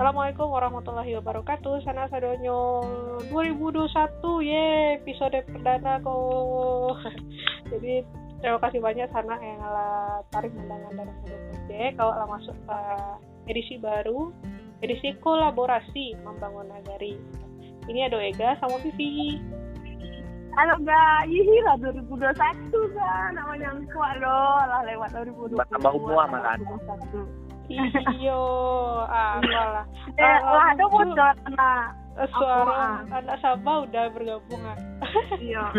Assalamualaikum warahmatullahi wabarakatuh. Sana sadonyo 2021 ye episode perdana kok. Jadi terima kasih banyak sana yang lah tarik undangan dari project. Kalau lah masuk ke edisi baru, edisi kolaborasi membangun nagari. Ini ada Ega sama Vivi. Halo Ga, ih lah 2021 Ga, namanya kuat loh, lah lewat 2020. Tambah umur makan. Iyo, ah, lah. Eh, lah ada bocor kena. Suara Aku, anak Sabah udah bergabung ah. Iya.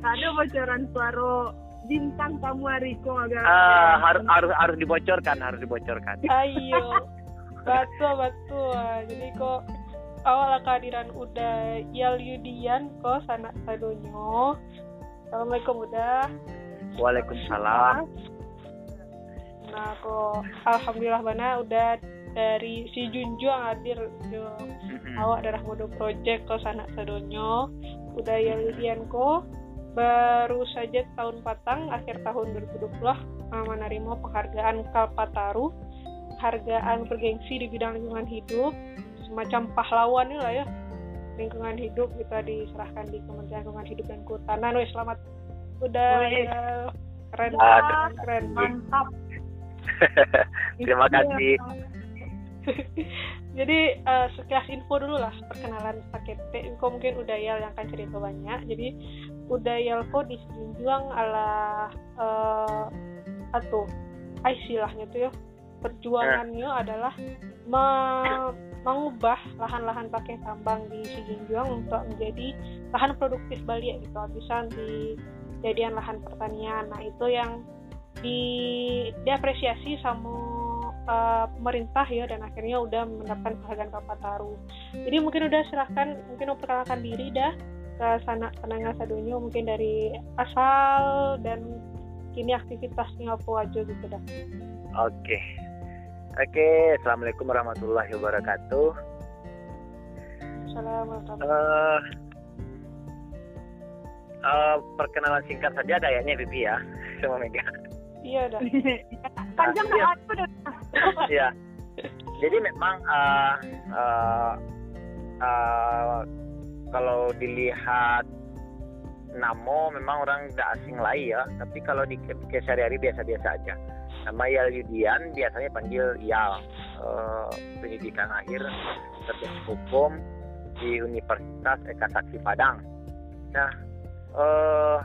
Ada bocoran suara bintang tamu Ariko agak. Ah, harus harus harus dibocorkan, harus dibocorkan. Ayo, betul betul. Jadi kok awal kehadiran udah Yal Yudian kok sanak sadonyo. Assalamualaikum udah. Waalaikumsalam. Nah kok alhamdulillah bana udah dari si Junjuang hadir jo Mm-mm. awak darah modo project kok sanak sadonyo. Udah Yal Yudian kok baru saja tahun patang akhir tahun 2020 uh, menerima penghargaan Kalpataru penghargaan bergengsi di bidang lingkungan hidup semacam pahlawan ini lah ya lingkungan hidup kita diserahkan di Kementerian Lingkungan Hidup dan Kehutanan wes selamat udah Wih. ya. keren Ah, keren, keren. mantap. Terima kasih. jadi eh, sekilas info dulu lah perkenalan paket kok mungkin Udayal yang akan cerita banyak. Jadi Udayal kok dijunjung ala eh atau istilahnya tuh ya. Perjuangannya adalah me- mengubah lahan-lahan pakai tambang di Sijunjuang untuk menjadi lahan produktif Bali ya gitu bisa dijadikan lahan pertanian. Nah itu yang di diapresiasi sama uh, pemerintah ya dan akhirnya udah mendapatkan penghargaan Kalpataru. Jadi mungkin udah serahkan mungkin memperkenalkan diri dah ke sana penanya sadonyo mungkin dari asal dan kini aktivitasnya apa aja gitu dah. Oke. Oke, Assalamualaikum warahmatullahi wabarakatuh. Assalamualaikum. Eh eh, perkenalan singkat saja kayaknya Bibi ya, sama Mega. Iya dah. Panjang Iya. nggak aku udah. ya. Jadi memang eh, eh, eh, kalau dilihat Namo memang orang tidak asing lah ya, tapi kalau di ke sehari-hari biasa-biasa aja. Nama Yal Yudian biasanya panggil Yal. Eh, pendidikan akhir terus hukum di Universitas Eka Saksi Padang. Nah, eh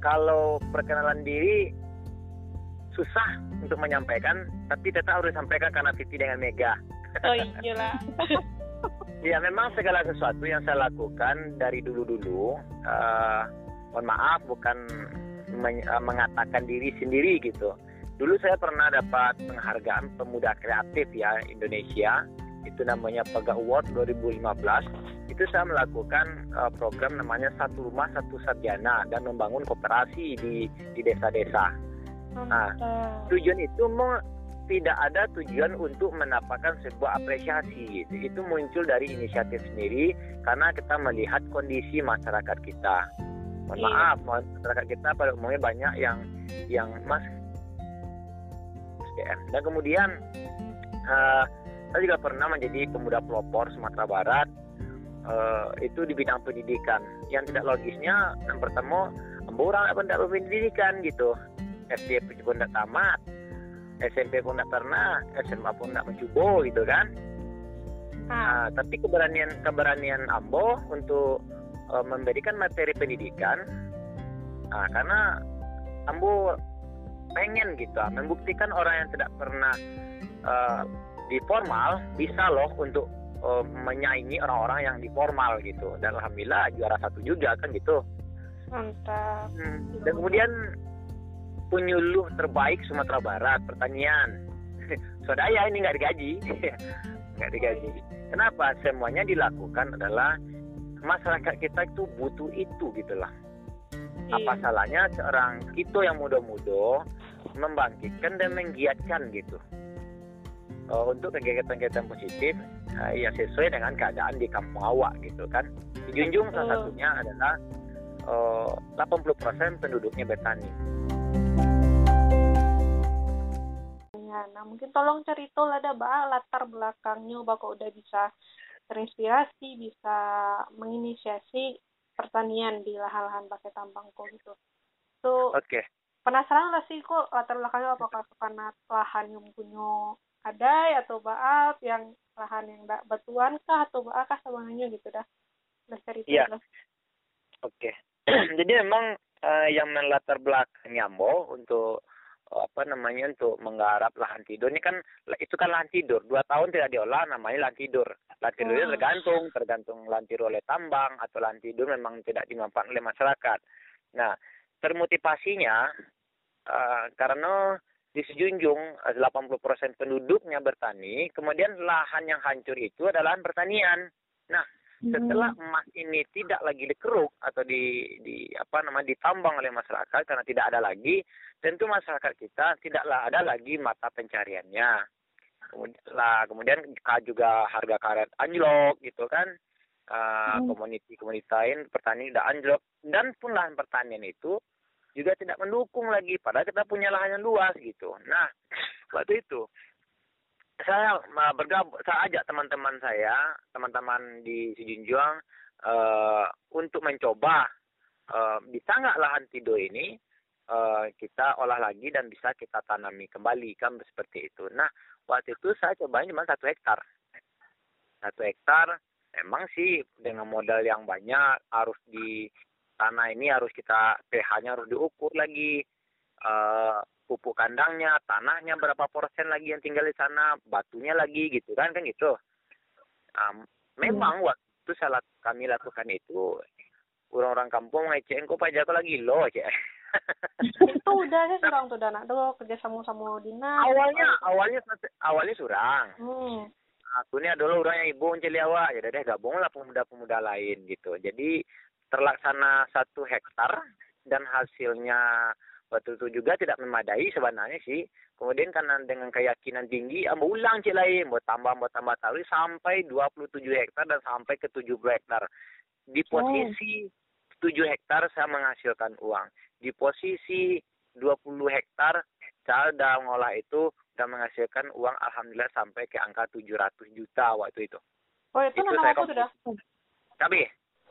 kalau perkenalan diri susah untuk menyampaikan, tapi tetap harus disampaikan karena Titi dengan Mega. Oh iya lah. Ya memang segala sesuatu yang saya lakukan dari dulu-dulu, eh, mohon maaf bukan men- eh, mengatakan diri sendiri gitu. Dulu saya pernah dapat penghargaan pemuda kreatif ya Indonesia, itu namanya Pega Award 2015. Itu saya melakukan eh, program namanya satu rumah satu sarjana dan membangun kooperasi di di desa-desa Mantap. tujuan itu mau tidak ada tujuan untuk mendapatkan sebuah apresiasi gitu. Itu muncul dari inisiatif sendiri karena kita melihat kondisi masyarakat kita. Mohon Iya. maaf, masyarakat kita pada umumnya banyak yang yang mas SDM. Dan kemudian eh, saya juga pernah menjadi pemuda pelopor Sumatera Barat eh, itu di bidang pendidikan. Yang tidak logisnya yang pertama orang apa tidak berpendidikan gitu. SD pun tidak tamat, SMP pun tidak pernah, SMA pun tidak mencoba gitu kan. Ah, Nah, tapi keberanian keberanian Ambo untuk eh, memberikan materi pendidikan, nah, karena Ambo pengen gitu, membuktikan orang yang tidak pernah eh, di formal bisa loh untuk eh, menyaingi orang-orang yang di formal gitu. Dan alhamdulillah juara satu juga kan gitu. mantap. Hmm, Dan kemudian penyuluh terbaik Sumatera Barat pertanian. Swadaya ini nggak digaji, nggak digaji. Kenapa? Semuanya dilakukan adalah masyarakat kita itu butuh itu gitu lah. Apa Iya. salahnya seorang kita yang muda-muda membangkitkan dan menggiatkan gitu Eh, untuk kegiatan-kegiatan positif eh, yang sesuai dengan keadaan di kampung awak gitu kan. Dijunjung salah satunya adalah eh, 80% penduduknya bertani. Ya, Nah mungkin tolong cerita lah ada bah latar belakangnya bakal udah bisa terinspirasi, bisa menginisiasi pertanian di lahan-lahan pakai tambang kok gitu. So, Oke. Okay. penasaran lah sih kok latar belakangnya apakah karena lahan yang punya ada atau baat yang lahan yang tidak batuan kah atau baat kah sebenarnya gitu dah. Udah cerita. Iya. Oke. Okay. Jadi memang uh, yang melatar belakang Nyambo untuk apa namanya untuk menggarap lahan tidur ini kan itu kan lahan tidur dua tahun tidak diolah namanya lahan tidur lahan tidur oh. tergantung tergantung lahan tidur oleh tambang atau lahan tidur memang tidak dimanfaatkan oleh masyarakat nah termotivasinya uh, karena di sejunjung 80% penduduknya bertani kemudian lahan yang hancur itu adalah lahan pertanian nah setelah hmm. emas ini tidak lagi dikeruk atau di di apa namanya ditambang oleh masyarakat karena tidak ada lagi tentu masyarakat kita tidaklah ada lagi mata pencariannya kemudian lah kemudian juga harga karet anjlok gitu kan uh, hmm. komuniti komuniti lain petani tidak anjlok dan pun lahan pertanian itu juga tidak mendukung lagi padahal kita punya lahan yang luas gitu. Nah waktu itu saya bergabung saya ajak teman-teman saya teman-teman di Sijunjuang uh, untuk mencoba uh, bisa nggak lahan tido ini uh, kita olah lagi dan bisa kita tanami kembali kan seperti itu. Nah waktu itu saya coba cuma satu hektar. Satu hektar emang sih dengan modal yang banyak harus di tanah ini harus kita pH-nya harus diukur lagi uh, pupuk kandangnya, tanahnya berapa persen lagi yang tinggal di sana, batunya lagi gitu kan kan gitu. Um, memang hmm. waktu saya kami lakukan itu orang-orang kampung ngecek kok pajak lagi lo cek. itu udah sih surang tuh dana tuh kerja sama sama dinas. Awalnya awalnya awalnya surang. Hmm. Aku ini adalah orang yang ibu menceli awak, ya deh gabunglah pemuda-pemuda lain gitu. Jadi terlaksana satu hektar dan hasilnya waktu itu juga tidak memadai sebenarnya sih. Kemudian karena dengan keyakinan tinggi, ah, mau ulang cik lain, mau tambah, mau tambah tali sampai 27 hektar dan sampai ke 70 hektar. Di posisi oh. 7 hektar saya menghasilkan uang. Di posisi 20 hektar saya sudah mengolah itu dan menghasilkan uang alhamdulillah sampai ke angka 700 juta waktu itu. Oh itu, itu nama apa sudah? Cabai,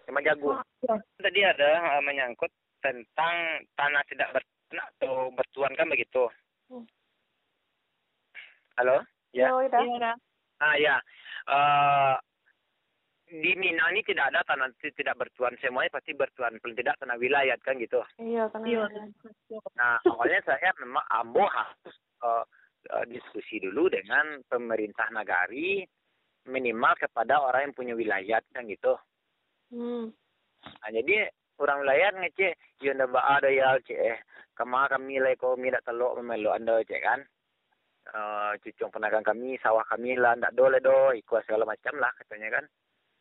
sama jagung. Oh, ya. Tadi ada uh, menyangkut tentang tanah tidak ber atau bertuan kan begitu. Hmm. Halo? Ya. Oh, ya. Ah ya. Uh, di Mina ini tidak ada tanah tidak bertuan semuanya pasti bertuan paling tidak tanah wilayah kan gitu. Iya tanah iya. Nah awalnya saya memang Ambo harus uh, uh, diskusi dulu dengan pemerintah nagari minimal kepada orang yang punya wilayah kan gitu. Hmm. Nah, jadi orang wilayah ngece yo ndak ada ya cek kama kami lai ko mi dak telok memelo anda cek kan? Uh, cucung penagang kami sawah kami lah ndak dole do ikut segala macam lah katanya kan?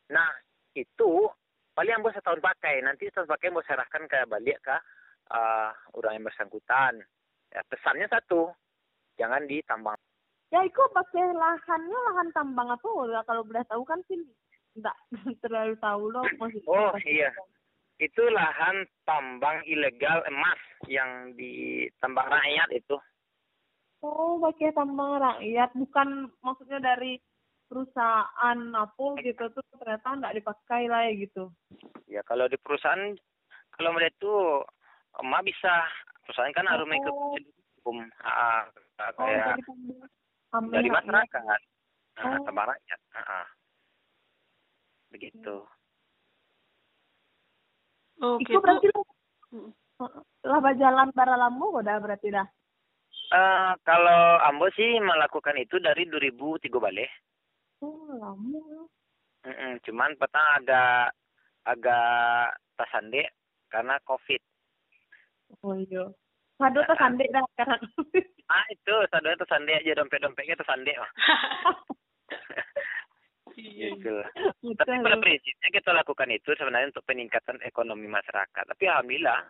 Nah itu paling bos setahun pakai. Nanti setahun pakai bos serahkan ke balik ke uh, orang yang bersangkutan. Ya, pesannya satu jangan ditambang. Ya ikut pakai lahannya lahan tambang apa kalau boleh tahu kan sih tidak terlalu tahu loh maksudnya oh iya itu lahan tambang ilegal emas yang di tambang rakyat itu. Oh, pakai tambang rakyat, bukan maksudnya dari perusahaan apa gitu tuh ternyata nggak dipakai lah ya gitu. Ya kalau di perusahaan kalau mereka itu emas bisa perusahaan kan harus mengikut oh. hukum ah, kayak oh, dari, masyarakat, nah, oh. tambang rakyat. Ah, begitu. Oh, Iku gitu. berarti lo lah jalan para lambu udah berarti dah. Uh, kalau Ambo sih melakukan itu dari 2003 balik. Oh, lama. Mm -mm, cuman petang agak agak tasandek karena COVID. Oh iya. Sado nah, dah karena COVID. Ah itu, sado tasandek aja dompet-dompetnya tasandek mah. Iya. Gitu. Tapi pada prinsipnya kita lakukan itu sebenarnya untuk peningkatan ekonomi masyarakat. Tapi alhamdulillah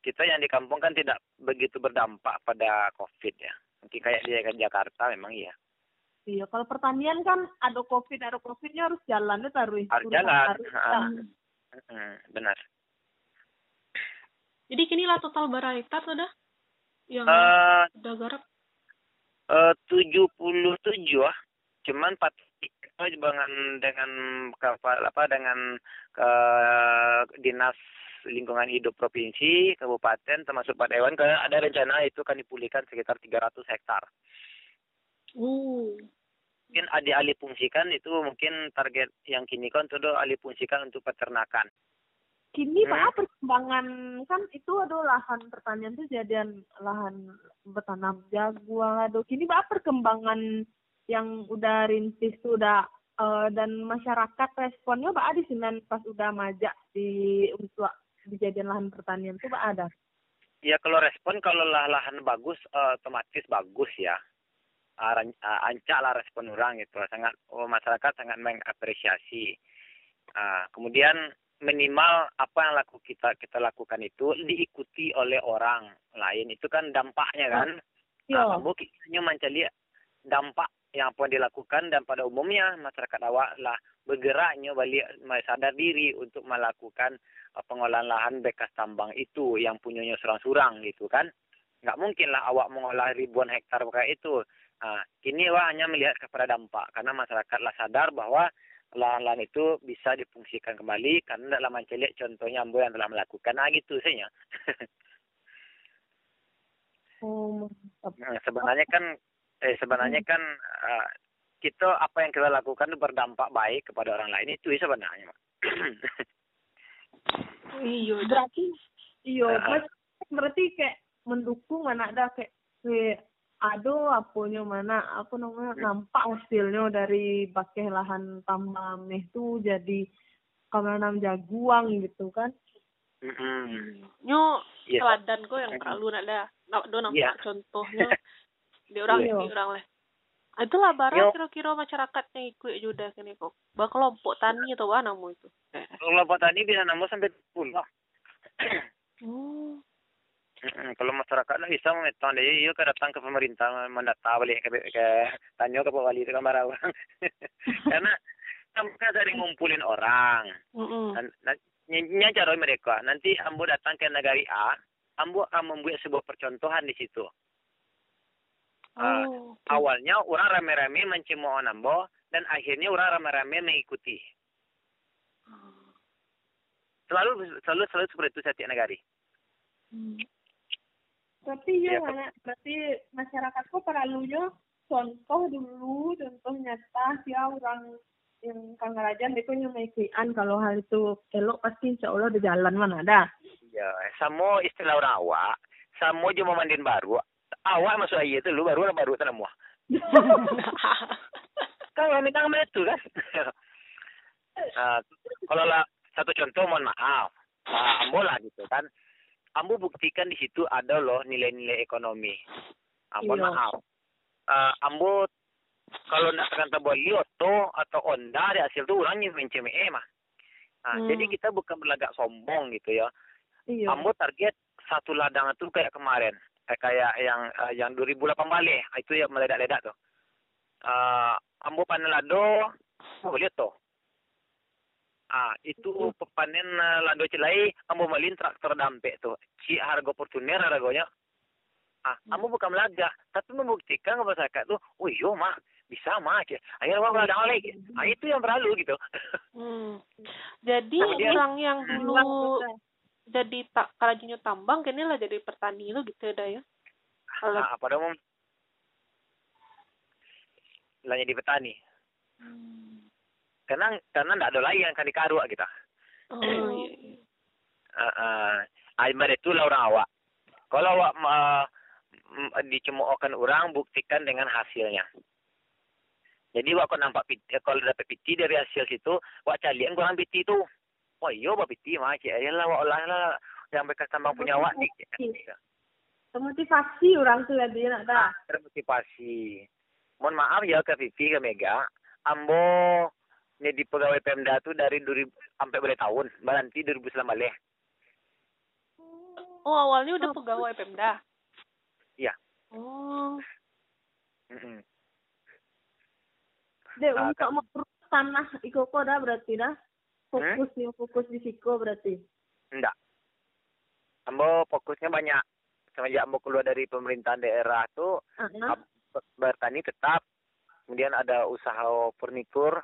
kita yang di kampung kan tidak begitu berdampak pada COVID ya. Mungkin kayak di Jakarta memang iya. Iya, kalau pertanian kan ada COVID, ada COVIDnya harus jalan itu harus. Harus jalan. Hmm, benar. Jadi kini lah total berapa hektar sudah yang uh, udah garap? Eh, tujuh puluh tujuh ah. Cuman empat dengan dengan kapal apa dengan ke dinas lingkungan hidup provinsi, kabupaten termasuk Pak Dewan ke ada rencana itu kan dipulihkan sekitar 300 hektar. Uh. Mungkin alih fungsikan itu mungkin target yang kini kan itu alih fungsikan untuk peternakan. Kini Hmm. Pak perkembangan kan itu ada lahan pertanian tuh jadian lahan bertanam jagung aduh kini Pak perkembangan yang udah rintis tuh udah eh, dan masyarakat responnya Pak ada sih pas udah majak di untuk dijadian lahan pertanian tuh Pak ada. Ya kalau respon kalau lah lahan bagus eh, otomatis bagus ya. Ran- ah, ancak lah respon orang gitu. Sangat oh, masyarakat sangat mengapresiasi. Ah, kemudian minimal apa yang laku kita kita lakukan itu diikuti oleh orang lain itu kan dampaknya kan. Iya. Ah, bu hanya mencari dampak yang yang dilakukan dan pada umumnya masyarakat awak lah bergeraknya balik sadar diri untuk melakukan uh, pengolahan lahan bekas tambang itu yang punyanya surang-surang gitu kan. Nggak mungkin lah awak mengolah ribuan hektar kayak itu. Nah, kini awak hanya melihat kepada dampak karena masyarakat lah sadar bahwa lahan-lahan itu bisa difungsikan kembali karena dalam mencari contohnya ambo yang telah melakukan. Nah gitu saja. Oh. Nah, sebenarnya kan eh sebenarnya kan uh, kita apa yang kita lakukan itu berdampak baik kepada orang lain itu sebenarnya. Iya. Berarti iya, mas berarti kayak mendukung anak ada kayak kayak aduh apunya mana aku namanya nampak hasilnya dari pakai lahan tambang meh tuh jadi kalau nanam jaguang gitu kan Mm-mm. Nyo Iya. teladan kok yang terlalu nak ada nak do nampak Iya. contohnya di orang Iya. di orang lah. Ah, Itulah barang kira-kira masyarakat yang ikut juga kini kok. Bah kelompok tani atau apa namu itu? Kalau petani bisa nambah sampai 10 lah. Oh. Kalau masyarakat lah bisa memetan dia, iya ke datang ke pemerintah mendata balik ke, ke tanya ke Pak Wali itu kamar orang. Karena mereka sering ngumpulin orang. Nya cara mereka. Nanti ambo datang ke negara A, ambo akan membuat sebuah percontohan di situ. Ah, Oh. oke. awalnya orang rame-rame mencemooh Nambo dan akhirnya orang rame-rame mengikuti. Selalu selalu selalu seperti itu setiap negara. Hmm. tapi ya Iya, mana berarti masyarakat kok perlunya contoh dulu contoh nyata ya orang yang kang rajan itu nyemaikian kalau hal itu elok pasti insya Allah di jalan mana ada Ya, samo istilah orang awak, samo cuma mandiin baru. Awak masuk aja itu lu baru baru tanam muah. Kan kami kan itu kan. Nah, kalau lah satu contoh mohon maaf, nah, ambo lah gitu kan. Ambo buktikan di situ ada loh nilai-nilai ekonomi. Ah, mohon Iya. maaf. Ah, ambo kalau nak kata buat Lioto atau Honda di hasil tuh orangnya main CME mah. Nah, Hmm. jadi kita bukan berlagak sombong gitu ya. iya Ambo target satu ladang itu kayak kemarin, kayak yang eh, yang 2008 balik, itu yang meledak-ledak tuh. Uh, ambo panen lado, lihat tuh. Ah, itu panen eh, lado celai, ambo malin traktor dampek tuh. Si harga Fortuner harganya. Ah, ambo bukan melaga, tapi membuktikan ke masyarakat tuh, oh iya mah, bisa mah. Akhirnya orang ladang lagi. Ah, itu yang perlu gitu. Hmm. Jadi Kemudian- orang yang Hmm. dulu jadi tak kerajinnya tambang kini lah jadi petani lo gitu dah ya. Kalau Ah, pada umum lah jadi petani. Hmm. Karena karena tidak ada lagi yang akan dikaruk kita. Oh, iya, iya. Uh, uh, itu lah orang awak. Kalau awak uh, dicemoohkan orang, buktikan dengan hasilnya. Jadi waktu nampak piti, kalau dapat piti dari hasil situ, wak calian kurang piti itu. Oh iya, wak piti mah cik. Ayolah, wak olah lah. Yang bekas tambang punya wak. Cik. termotivasi orang tuh ya dia nak dah Termotivasi. Mohon maaf ya ke Vivi, ke Mega. Ambo di pegawai Pemda tuh dari 2000 sampai boleh tahun. Nanti 2019 balik. Oh awalnya udah pegawai Pemda. Iya. Oh. Mm-mm. deh Ah, untuk mengurus tanah ikoko dah berarti dah Hmm? fokus nih fokus di siko berarti Enggak. Ambo fokusnya banyak. Semenjak Ambo keluar dari pemerintahan daerah tuh, ah Ab- bertani tetap kemudian ada usaha furnitur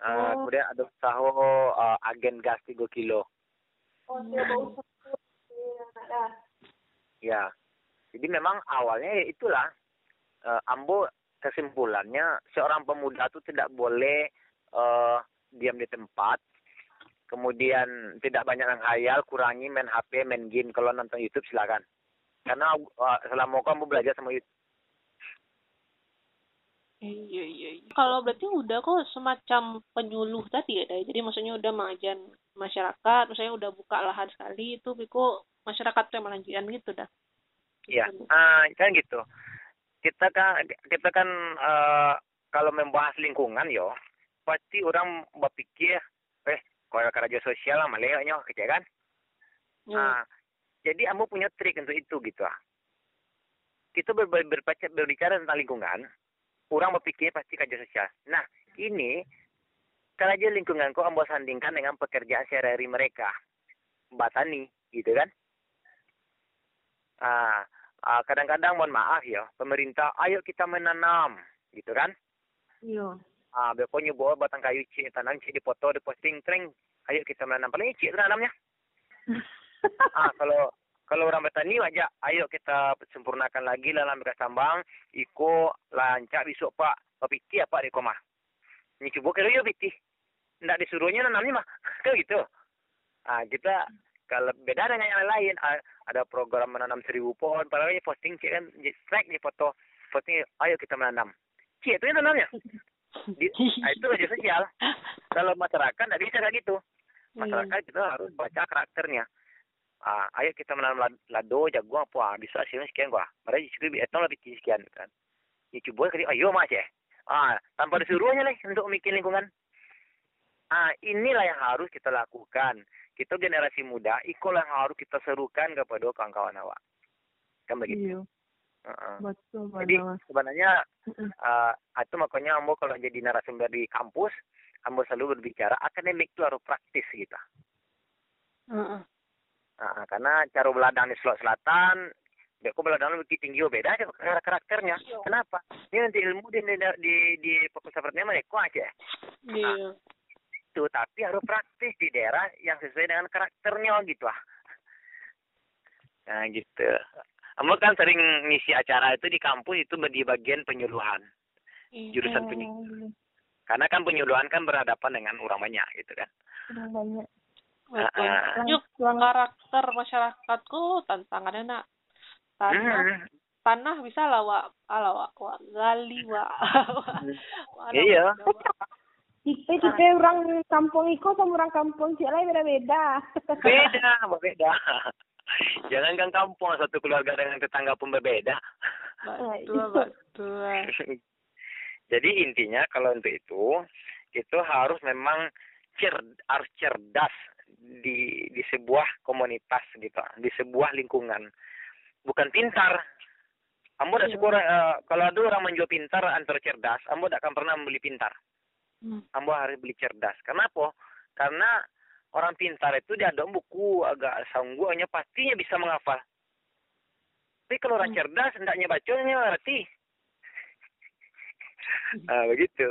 uh, Oh. kemudian ada usaha uh, agen gas 3 kilo oh Iya, nah, ya jadi memang awalnya ya itulah uh, ambo kesimpulannya seorang pemuda itu tidak boleh uh, diam di tempat kemudian tidak banyak menghayal kurangi main HP main game kalau nonton YouTube silakan karena uh, selama kamu belajar sama YouTube Iya iya. iya. Kalau berarti udah kok semacam penyuluh tadi ya, Day. Jadi maksudnya udah mengajar masyarakat, misalnya udah buka lahan sekali itu Biko masyarakat tuh yang melanjutkan gitu dah. Iya, Gitu. ah kan gitu. Kita kan kita kan eh, kalau membahas lingkungan yo, pasti orang berpikir, kalau kerja sosial lah malehnya gitu kan. Ya. Ah, jadi kamu punya trik untuk itu gitu ah. Kita ber, ber, berbaca- berbicara tentang lingkungan, orang berpikir pasti kerja sosial. Nah, ini kerja lingkungan kok ambo sandingkan dengan pekerjaan sehari-hari mereka. Batani, gitu kan? Ah, ah, kadang-kadang mohon maaf ya, pemerintah, ayo kita menanam, gitu kan? Iya. Ah, pokoknya bawa batang kayu cik, tanam cik, dipoto, diposting, tring, ayo kita menanam. Paling cik tanamnya. ah, kalau kalau orang bertani aja, ayo kita sempurnakan lagi dalam bekas tambang, iko lancak besok pak, piti apa di koma. Ini coba kalau yo piti, ndak disuruhnya nanamnya mah, kan gitu. Ah, kita kalau beda dengan yang lain, ah, ada program menanam seribu pohon, padahal ini posting cik kan, strike nih foto, posting, ayo kita menanam. Cik itu yang tanamnya. Di, ah, itu aja sosial. Kalau masyarakat nggak bisa kayak gitu. Masyarakat kita harus baca karakternya. Ah, ayo kita menanam lad- lado, jagung apa, ah, bisa hasilnya sekian gua. Mereka juga etong lebih tinggi sekian kan. Ya coba kali, ayo mas ya. Ah, tanpa disuruhnya lah untuk bikin lingkungan. Ah, inilah yang harus kita lakukan. Kita generasi muda, itulah yang harus kita serukan kepada kawan-kawan awak. Kan begitu. Iya. Heeh. Betul, Jadi benar. sebenarnya uh, itu makanya ambo kalau jadi narasumber di kampus, ambo selalu berbicara akademik itu harus praktis gitu. Heeh. Uh, karena cara beladang di Sulawesi Selatan, Beko beladang lebih tinggi oh, beda aja kar- karakternya. Kenapa? Ini nanti ilmu di di di, di fokus sepertinya mereka aja Iya. itu, tapi harus praktis di daerah yang sesuai dengan karakternya gitu ah. Nah gitu. Ambo kan sering ngisi acara itu di kampus itu di bagian penyuluhan. Iya. Jurusan penyuluhan. Karena kan penyuluhan kan berhadapan dengan orang banyak gitu kan. Banyak. Betul. Ah, ah. Yuk, karakter masyarakatku tantangannya nak tanah Hmm. tanah bisa lah wa ala wa, gali wa, Iya. wa, wa. Tipe tipe orang kampung Iko sama orang kampung Cik lain beda-beda. Beda, beda. Jangan kan kampung satu keluarga dengan tetangga pun berbeda. betul betul Jadi intinya kalau untuk itu, itu harus memang cer harus cerdas di di sebuah komunitas gitu, di sebuah lingkungan. Bukan pintar. Ambo tidak syukur eh, kalau ada orang menjual pintar antar cerdas, ambo tidak akan pernah membeli pintar. Hmm. Ambo harus beli cerdas. Kenapa? Karena orang pintar itu dia ada buku agak sangguhnya pastinya bisa menghafal. Tapi kalau orang cerdas hendaknya bacanya ngerti. ah, begitu.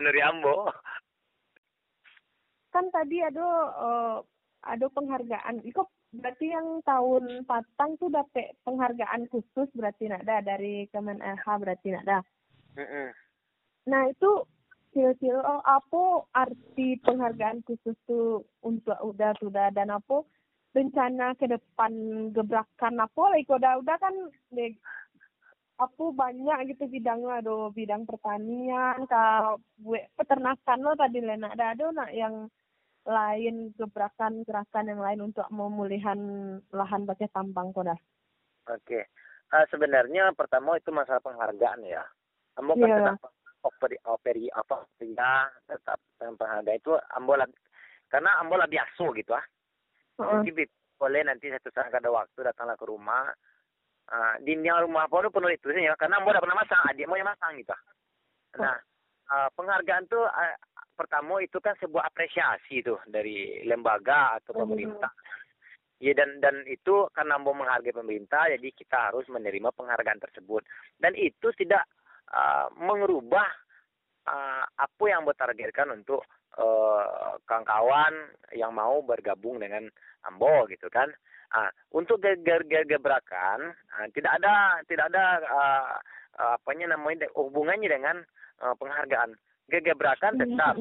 Menurut Ambo. kan tadi ada eh, ada penghargaan. Iko berarti yang tahun patang tuh dapet penghargaan khusus berarti ada dari Kemen LH berarti ada. Mm-mm. Nah itu sil-sil. Oh, apa arti penghargaan khusus tuh untuk udah sudah dan apa? Rencana ke depan gebrakan apa? Lagi udah udah kan deh, aku banyak gitu bidangnya ada bidang pertanian kalau peternakan lo tadi Lena ada ada nak yang lain gebrakan gerakan yang lain untuk pemulihan lahan pakai tambang kok dah? Oke. Ah, sebenarnya pertama itu masalah penghargaan ya. Ambo kan Iya. kenapa operi operi apa ya tetap penghargaan itu Ambo lah karena Ambo lah biasa gitu ah. Heeh. Jadi boleh nanti satu saat ada waktu datanglah ke rumah. Ah, di yang rumah pun penuh itu ya karena Ambo udah pernah masang, adik mau yang masang gitu. ah. Nah, ah, penghargaan tuh ah, pertama itu kan sebuah apresiasi tuh dari lembaga atau pemerintah. Ya dan dan itu karena mau menghargai pemerintah, jadi kita harus menerima penghargaan tersebut. Dan itu tidak uh, mengubah uh, apa yang bertargetkan untuk uh, kawan-kawan yang mau bergabung dengan Ambo gitu kan. Uh, untuk gebrakan uh, tidak ada tidak ada uh, uh, apanya namanya hubungannya dengan uh, penghargaan. Gebrakan tetap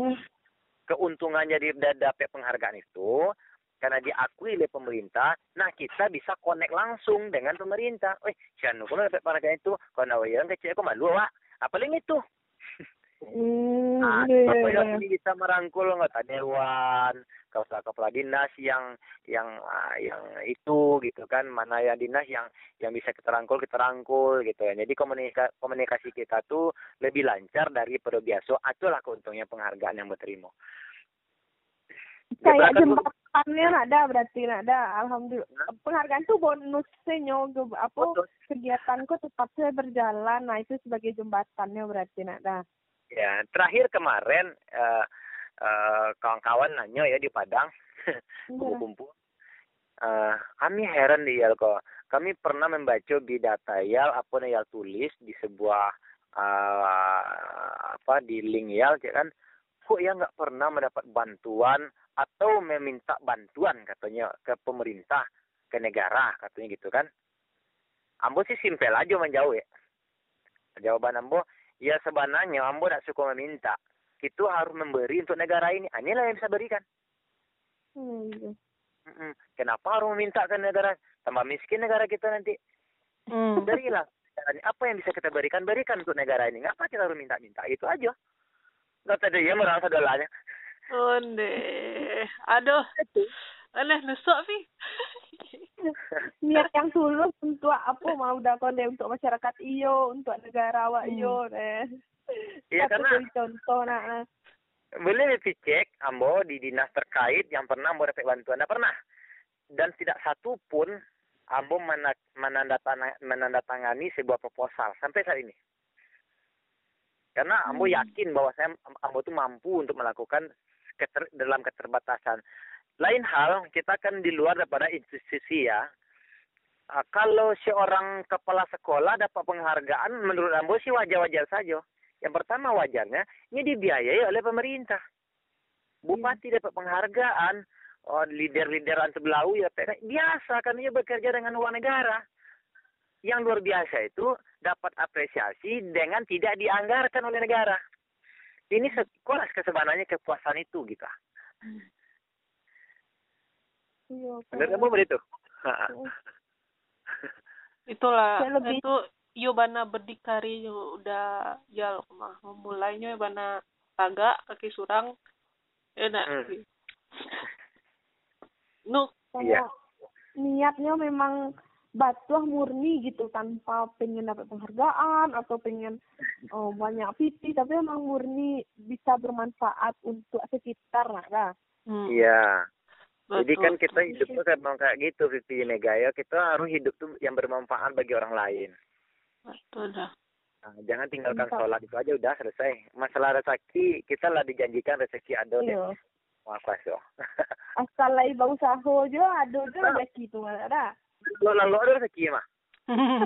keuntungannya di dapat penghargaan itu karena diakui oleh pemerintah, nah kita bisa connect langsung dengan pemerintah. Eh, siapa kalau dapat penghargaan itu, kalau yang kecil aku malu, wak. Apalagi itu. Hmm, nah, iya, iya. ini bisa merangkul anggota dewan, kepala kepala dinas yang yang uh, yang itu gitu kan, mana yang dinas yang yang bisa kita rangkul kita rangkul gitu ya. Jadi komunikasi komunikasi kita tuh lebih lancar dari pada biasa. Itulah keuntungnya penghargaan yang berterima. Kayak jembatannya ada berarti ada. Alhamdulillah. Penghargaan tuh bonusnya nyog apa kegiatanku tetap saya berjalan. Nah itu sebagai jembatannya berarti ada. Ya, terakhir kemarin uh, uh, kawan-kawan nanya ya di Padang, kumpul-kumpul. Uh, kami heran di kok. Kami pernah membaca di data Yal apa Yal tulis di sebuah uh, apa di link Yal ya kan kok ya nggak pernah mendapat bantuan atau meminta bantuan katanya ke pemerintah ke negara katanya gitu kan? Ambo sih simpel aja menjauh ya jawaban Ambo ya sebenarnya ambo tidak suka meminta. Itu harus memberi untuk negara ini. Ah, inilah yang bisa berikan. Hmm. kenapa harus meminta ke negara tambah miskin negara kita nanti? Hmm. berilah. Apa yang bisa kita berikan? Berikan untuk negara ini. Ngapa kita harus minta-minta? Itu aja nggak tadi ya merasa dolanya Onde. Aduh. Aneh nusuk Vi. Niat yang tulus untuk apa mau udah konde untuk masyarakat iyo, untuk negara awak iyo hmm. eh. Iya karena contoh nah. Boleh dicek ambo di dinas terkait yang pernah mau dapat bantuan, tidak pernah. Dan tidak satu pun ambo menandatangani sebuah proposal sampai saat ini. Karena ambo hmm. yakin bahwa saya ambo itu mampu untuk melakukan keter, dalam keterbatasan. Lain hal, kita kan di luar daripada institusi ya. Uh, kalau seorang kepala sekolah dapat penghargaan, menurut Ambo sih wajar-wajar saja. Yang pertama wajarnya, ini dibiayai oleh pemerintah. Bupati hmm. dapat penghargaan, oh, leader-leader sebelah ya biasa kan dia bekerja dengan uang negara. Yang luar biasa itu dapat apresiasi dengan tidak dianggarkan oleh negara. Ini sekolah sebenarnya kepuasan itu gitu. Iya benar kamu begitu itulah lebih... itu yo bana berdikari yo udah jal mah memulainya bana taga kaki surang enak hmm. nu. Iya. niatnya memang batuah murni gitu tanpa pengen dapat penghargaan atau pengen oh, banyak pipi tapi emang murni bisa bermanfaat untuk sekitar lah hmm. iya jadi kan kita hidup tuh memang kayak gitu Vivi Negaya kita harus hidup tuh yang bermanfaat bagi orang lain betul dah Nah, jangan tinggalkan Entah. sholat itu aja udah selesai. Masalah rezeki kita lah dijanjikan rezeki ada deh. Iya. Maaf so. Asal lagi bau saho aja ada aja rezeki tuh ada lo lalu ada rezeki mah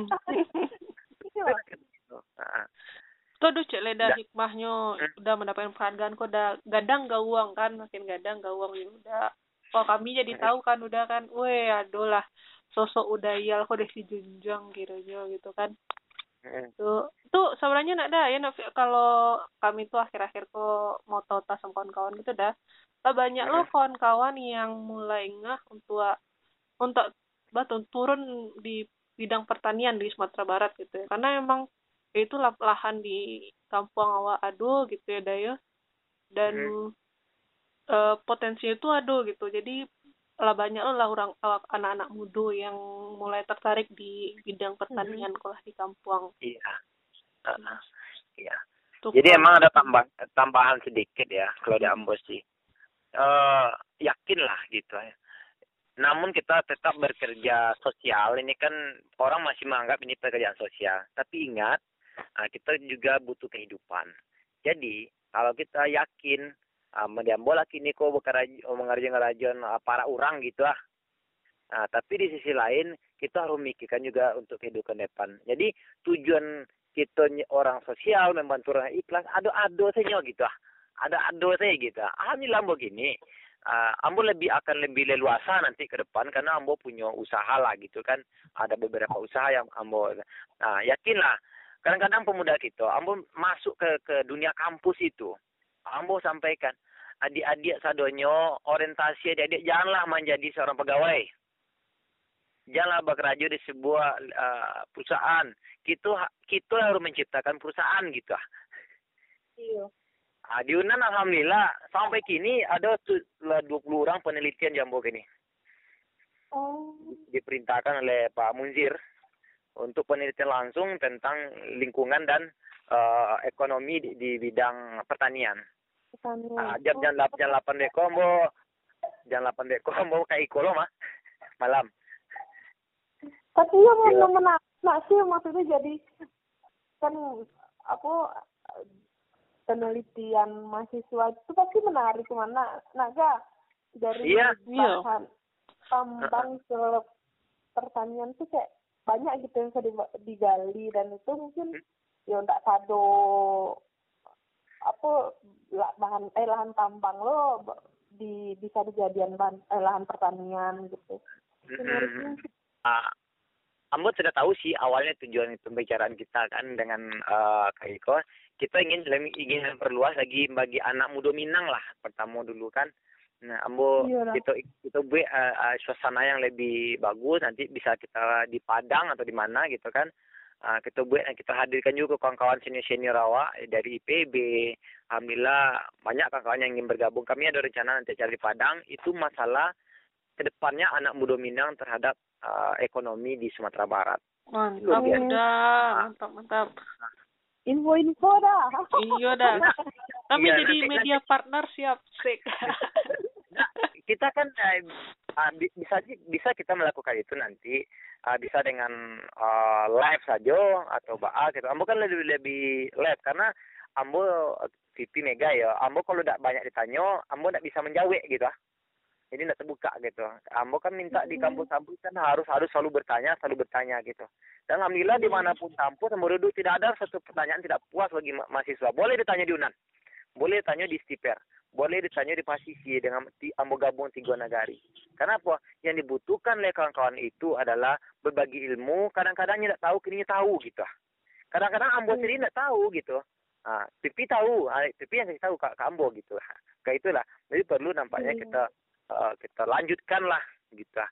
Tuh duh cek leda hikmahnya hmm. udah mendapatkan penghargaan kok udah gadang gak uang kan makin gadang gak uang ya udah kok kami jadi hmm. tahu kan udah kan weh aduh lah sosok udah yal kok deh si junjang kiranya gitu kan hmm. tuh tuh sebenarnya nak ada ya nak kalau kami tuh akhir-akhir kok mau tas sama kawan-kawan gitu dah banyak lo kawan-kawan yang mulai ngah untuk untuk batu turun di bidang pertanian di Sumatera Barat gitu ya. Karena emang ya itu lahan di kampung awak aduh gitu ya Dayo. Dan hmm. uh, potensi itu aduh gitu. Jadi lah banyak lah orang anak-anak muda yang mulai tertarik di bidang pertanian hmm. kalau di kampung. Iya. Uh, iya. Jadi emang ada tambah tambahan sedikit ya kalau di Ambos sih. Uh, yakin lah gitu ya namun kita tetap bekerja sosial. Ini kan orang masih menganggap ini pekerjaan sosial. Tapi ingat ah, kita juga butuh kehidupan. Jadi kalau kita yakin uh, mendiam bola kini kok mengerjakan ngerajon uh, para orang gitu ah. Nah, tapi di sisi lain kita harus memikirkan juga untuk kehidupan depan. Jadi tujuan kita orang sosial membantu orang ikhlas ado-ado saja gitu ah. Ada ado saya gitu alhamdulillah ambo gini uh, ambo lebih akan lebih leluasa nanti ke depan karena ambo punya usaha lah gitu kan. Ada beberapa usaha yang ambo nah yakinlah kadang-kadang pemuda kita ambo masuk ke ke dunia kampus itu ambo sampaikan adik-adik sadonyo orientasi adik-adik janganlah menjadi seorang pegawai. Janganlah bekerja di sebuah uh, perusahaan. Kita kita harus menciptakan perusahaan gitu. Iya Ah, di Unan alhamdulillah sampai kini ada tu- lah 20 orang penelitian jambok ini oh diperintahkan oleh Pak Munzir untuk penelitian langsung tentang lingkungan dan eh, ekonomi di, di bidang pertanian. petani Ah, jam jam lap jam 8 deko jam 8 deko mo kayak ikolo mah malam. tapi yang Iya. mau menak nak sih maksudnya jadi kan apa penelitian mahasiswa itu pasti menarik ke mana naga dari Iya. Iya. bahan tambang ke pertanian tuh kayak banyak gitu yang bisa di- digali dan itu mungkin ya nggak sado apa bahan eh lahan tambang lo di bisa dijadian bahan eh, lahan pertanian gitu sih. Ah, Ambo sudah tahu sih awalnya tujuan pembicaraan kita kan dengan eh, Kak Iko. Kita ingin lebih- ingin memperluas lagi bagi anak muda Minang lah pertama dulu kan. Nah, Ambo Iya kita kita buat eh, eh, suasana yang lebih bagus nanti bisa kita di Padang atau di mana gitu kan. Ah, kita buat kita hadirkan juga kawan-kawan senior-senior awak dari IPB. Alhamdulillah banyak kawan-kawan yang ingin bergabung. Kami ada rencana nanti cari Padang. Itu masalah ke depannya anak muda Minang terhadap uh, ekonomi di Sumatera Barat. Mantap Luar biasa. udah, mantap mantap. info-info dah Iya dah. Kami Iya, jadi nanti- media partner siap, sik. Nah, kita kan uh, bi- bisa bisa kita melakukan itu nanti uh, bisa dengan uh, live saja atau baa gitu. Ambo kan lebih lebih live karena Ambo TV Mega ya. Ambo kalau tidak banyak ditanya, Ambo tidak bisa menjawab gitu. ah. Jadi tidak terbuka gitu. Ambo kan minta di kampus-kampus kan harus harus selalu bertanya, selalu bertanya gitu. Dan alhamdulillah di mana pun kampus duduk tidak ada satu pertanyaan tidak puas bagi ma- mahasiswa. Boleh ditanya di Unan, boleh ditanya di Stiper, boleh ditanya di Pasisi dengan ti, Ambo gabung tiga nagari. Karena apa? Yang dibutuhkan oleh kawan-kawan itu adalah berbagi ilmu. Kadang-kadang tidak tahu, kini tahu gitu. Kadang-kadang Ambo sendiri tidak tahu gitu. Ah, Pipi tahu, ah, Pipi yang kasih tahu ke Ambo gitu. Kayak itulah. Jadi perlu nampaknya Hmm. kita eh, kita lanjutkan lah gitu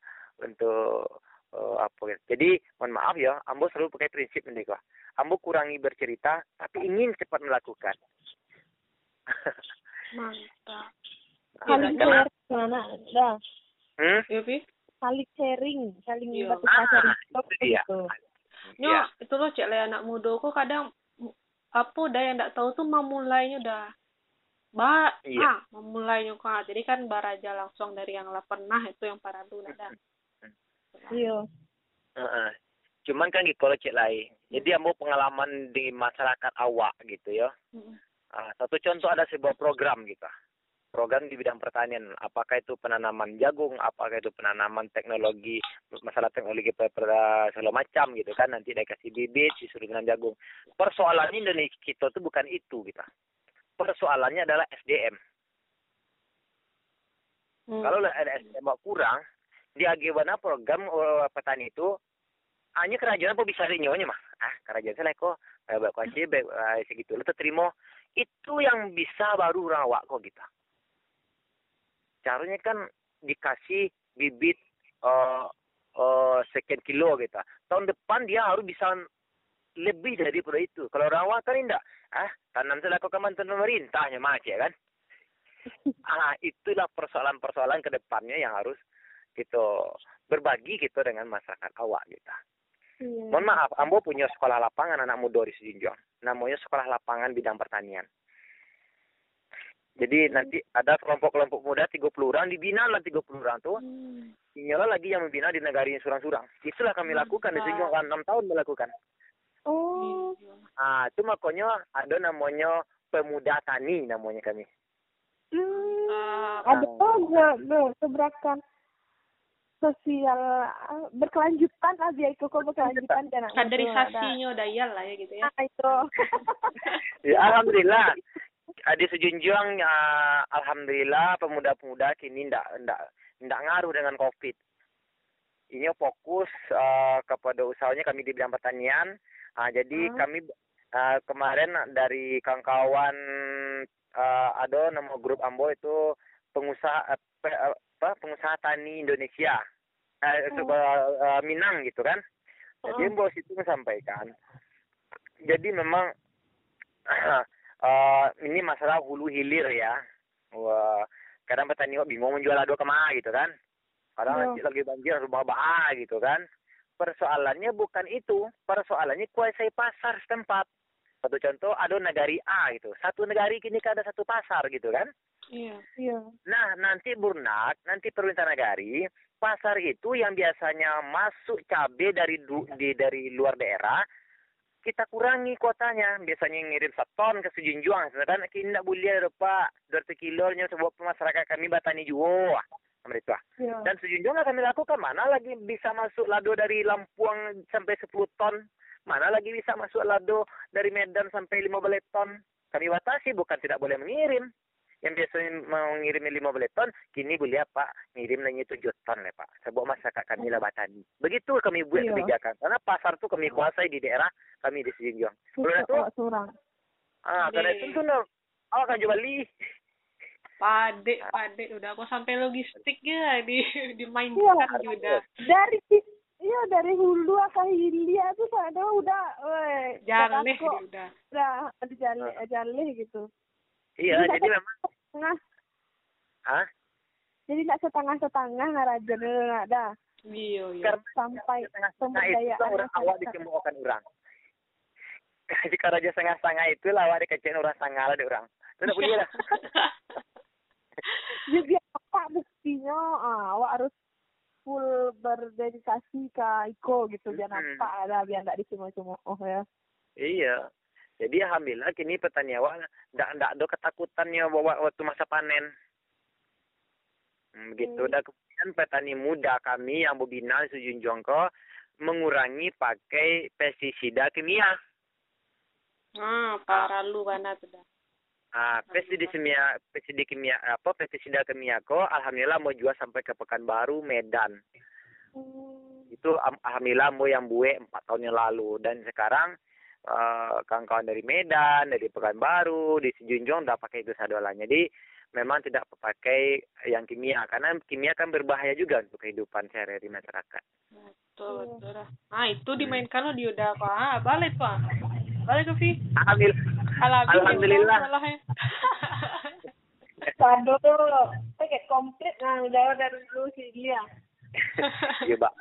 untuk eh, apa gitu. Jadi mohon maaf ya, Ambo selalu pakai prinsip ini kok. Ambo kurangi bercerita, tapi ingin cepat melakukan. Mantap. saling Iya, sharing mana dah hmm? Iya, saling sharing saling Iya. batu sharing Ah, itu dia. gitu Nyo, Ya. itu loh cek anak muda kok kadang apa dah yang tak tahu tuh memulainya udah ba Iya. ah memulainya kok jadi kan baraja langsung dari yang lah pernah itu yang para dulu ada iya Heeh. Cuman kan gitu kalau cek lain. Jadi ambo pengalaman di masyarakat awak gitu ya. Mm. Ah, satu contoh ada sebuah program gitu. Program di bidang pertanian, apakah itu penanaman jagung, apakah itu penanaman teknologi, masalah teknologi segala macam gitu kan, nanti dia kasih bibit, disuruh tanam jagung. Persoalannya Indonesia kita tuh bukan itu gitu. Persoalannya adalah SDM. Hmm. Kalau ada SDM kurang, di bagaimana program eh, petani itu hanya kerajaan apa bisa rinyonya mah ah kerajaan saya kok baik aja baik segitu lu terima itu yang bisa baru rawak kok kita caranya kan dikasih bibit eh eh, sekian kilo gitu tahun depan dia harus bisa lebih dari itu kalau rawak kan enggak ah tanam saya lakukan bantuan pemerintahnya macet ya kan ah itulah persoalan-persoalan ke depannya yang harus gitu berbagi gitu dengan masyarakat awak gitu. iya Mohon maaf, Ambo punya sekolah lapangan anak muda di Sejunjung. Namanya sekolah lapangan bidang pertanian. Jadi nanti ada kelompok-kelompok muda 30 orang dibina lah 30 orang tuh. Hmm. Inilah lagi yang membina di negara yang surang-surang. Itulah kami lakukan di Sejunjung kan 6 tahun melakukan. Oh. Ah, itu makanya ada namanya pemuda tani namanya kami. hmm. Ah, ada juga tuh sebrakan sosial ah, berkelanjutan lah biar kok berkelanjutan dan kaderisasinya udah iya lah ya gitu ya. Nah, itu. Ya alhamdulillah. Ah, di sejunjung uh, alhamdulillah pemuda-pemuda kini ndak ndak ndak ngaruh dengan covid. Ini fokus uh, kepada usahanya kami di bidang pertanian uh, jadi hmm. kami uh, kemarin dari kawan-kawan uh, ada nama grup Ambo itu pengusaha uh, apa pengusaha tani Indonesia uh, hmm. uh, Minang gitu kan jadi hmm. bos itu menyampaikan jadi memang uh, ini masalah hulu hilir ya. Wah, kadang petani kok bingung menjual ado ke mana gitu kan. Kadang yeah. lagi banjir rumah bah gitu kan. Persoalannya bukan itu, persoalannya kuasai pasar setempat. Satu contoh ada negari A gitu. Satu negari kini kan ada satu pasar gitu kan. Iya. Iya. Nah, nanti Burnak, nanti perintah negari, pasar itu yang biasanya masuk cabai dari du, di dari luar daerah kita kurangi kuotanya. Biasanya ngirim satu ton ke Sejunjuang. Sedangkan kita tidak boleh ada pak. Dua kilonya sebab masyarakat kami batani juga. Mereka. Ya. Dan Sejunjuang kami lakukan. Mana lagi bisa masuk lado dari Lampuang sampai 10 ton. Mana lagi bisa masuk lado dari Medan sampai 15 ton. Kami batasi bukan tidak boleh mengirim yang biasanya mengirim lima belas ton, kini boleh Pak ngirim hanya tujuh ton ya Pak. Sebuah masyarakat kami lah Batani. Begitu kami buat iya. kebijakan. Karena pasar tuh kami kuasai di daerah kami di Sejunjung. Belum itu, ah karena itu tuh oh akan jual li. Pade, pade, udah aku sampai logistik ya di dimainkan iya, juga. Dari Iya dari hulu ke hilir tuh ada udah, weh. Jaleh udah. Udah, ada jaleh, jaleh gitu. Iya, jadi, jadi memang setengah. Hah? Jadi tidak setengah-setengah ngarajan nggak ada. Iya, iya. Sampai pemberdayaan itu orang awak dicemoohkan orang. Jika raja setengah-setengah itu lah awak dikecil orang setengah lah orang. Itu tidak boleh lah. Jadi apa buktinya? Ah, awak harus full berdedikasi ke Iko gitu biar hmm. nampak ada biar tidak dicemooh oh ya. Iya. Jadi alhamdulillah kini petani awak ndak ndak ada ketakutannya bawa waktu masa panen. Hmm, begitu. Hmm. Dan kemudian petani muda kami yang membina Sujunjong ko mengurangi pakai pestisida kimia. Ah, para lu sudah. Ah, pestisida kimia, pestisida kimia apa pestisida kimia ko alhamdulillah mau jual sampai ke Pekanbaru, Medan. Hmm. Itu alhamdulillah mau yang buat empat tahun yang lalu dan sekarang uh, kawan-kawan dari Medan, dari Pekanbaru, di Sejunjung udah pakai itu sadolan. Jadi memang tidak pakai yang kimia karena kimia kan berbahaya juga untuk kehidupan sehari-hari masyarakat. Betul, betul. Ah, itu dimainkan lo di udah apa? Ah, balik, Pak. Balik ke Vi. Alhamdulillah. Alhamdulillah. Sado tuh paket komplit nah udah dari dulu sih dia. Iya, Pak.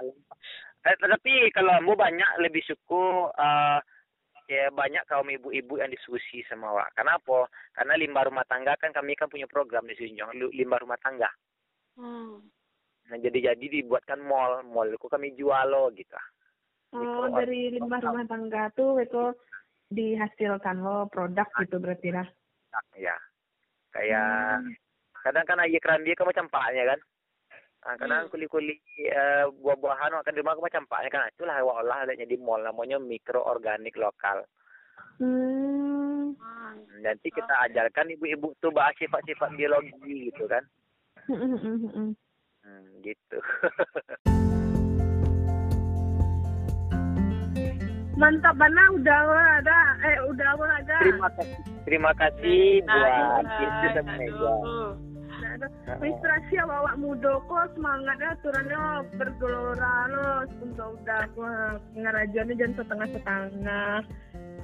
Eh, tapi kalau mau banyak lebih suku uh, ya banyak kaum ibu-ibu yang diskusi sama Wak. Kenapa? Karena limbah rumah tangga kan kami kan punya program di sini, limbah rumah tangga. Hmm. Nah jadi jadi dibuatkan mall, mall itu kami jual lo gitu. Oh dari limbah rumah tangga tuh itu dihasilkan lo produk gitu berarti lah. Ya, kayak hmm. kadang kan aja kerambi kan macam paknya kan. Nah, kadang hmm. kuli-kuli uh, buah-buahan akan di rumah macam paknya kan itulah olah adanya di mall namanya mikroorganik lokal. Hmm. Nanti kita ajarkan ibu-ibu tuh bahas sifat-sifat biologi gitu kan. hmm, gitu. Mantap mana udah ada eh udah ada. Terima kasih. Terima kasih buat itu dan inspirasi awak muda kok semangatnya aturannya bergelora lo untuk udah ngerajannya jangan setengah setengah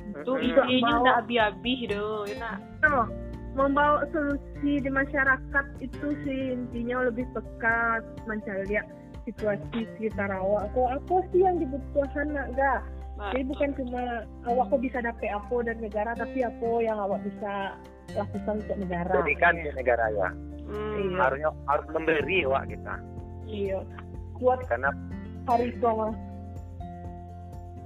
itu intinya udah abi-abi do enak no, membawa solusi di masyarakat itu sih intinya lebih peka mencari lihat situasi sekitar awak kok. Apa sih yang dibutuhkan enggak jadi bukan cuma awak kok bisa dapet apa dari negara tapi apa yang awak bisa lakukan untuk negara. Berikan ke negara ya hmm. Iya. harusnya harus memberi wak kita iya buat karena hari tua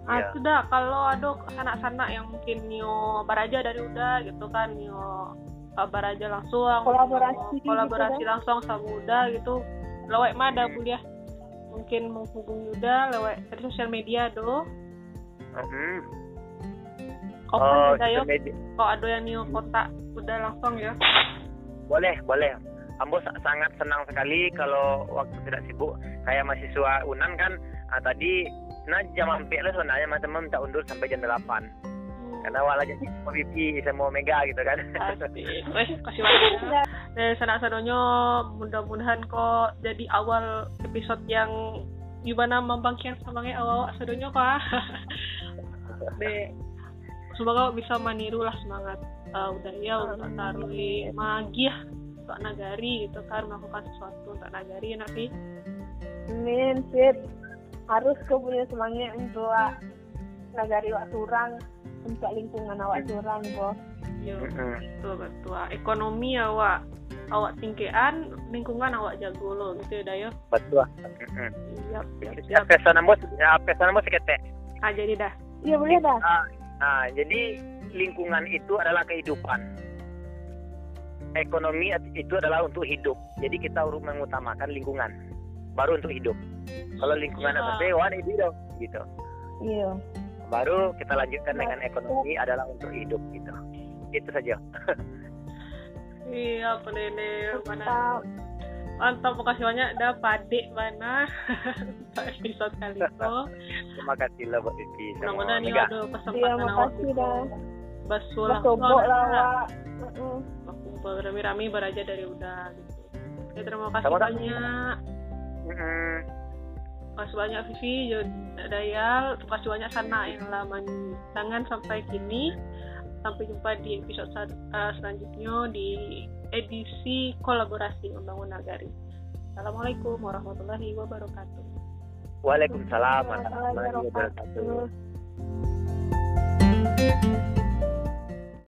Ah, ya. sudah kalau ada anak-anak yang mungkin nio baraja dari udah gitu kan nio baraja langsung kolaborasi kolaborasi gitu kan? langsung sama udah gitu lawek mada kuliah mungkin menghubungi Yuda lewat dari sosial media do kok Oh, ada media. kok ada yang nio kota udah langsung ya Boleh, boleh. Ambo sa- sangat senang sekali kalau waktu tidak sibuk. Kayak mahasiswa Unan kan ah, tadi nah jam hampir lah sebenarnya teman-teman minta undur sampai jam 8 karena awalnya jadi mau pipi sama mega gitu kan. Wes, kasih banyak. Eh, sanak sadonyo mudah-mudahan kok jadi awal episode yang gimana membangkitkan semangat awal sadonyo kok. De, semoga bisa meniru lah semangat uh, udah ya untuk taruh magi ya untuk nagari gitu kan melakukan sesuatu untuk nagari nanti Amin, sip. Harus kau punya semangat untuk nagari wak surang, untuk lingkungan awak surang, bos. yo Mm-mm. betul betul ekonomi awak awak tingkean lingkungan awak jago lo gitu ya Dayo betul Mm-mm. siap siap ya siap pesan ambo ya pesan seketek ah jadi dah Iya boleh dah. Ah, nah, jadi lingkungan itu adalah kehidupan. Ekonomi itu adalah untuk hidup. Jadi kita harus mengutamakan lingkungan. Baru untuk hidup. Kalau lingkungan apa sih, wah ini dong, gitu. Iya. Baru kita lanjutkan dengan ekonomi adalah untuk hidup, gitu. Itu saja. iya penene mana Mantap. mantap makasih banyak dah padik mana episode kali itu Terima kasih lah buat Vivi sama mudah-mudahan Mega. ada Iya, kesempatan awak makasih gitu dah. basuh lah Bersobok lah, Wak. Mm-mm. kumpul rame-rame beraja dari udah gitu Oke, terima kasih Sama-sama. banyak Mm-mm. Terima kasih banyak Vivi, Dayal, terima kasih banyak Sana yang lama tangan sampai kini. Sampai jumpa di episode eh, selanjutnya di edisi kolaborasi Undang Nagari. Assalamualaikum warahmatullahi wabarakatuh. Waalaikumsalam warahmatullahi wabarakatuh. Wabarakatuh.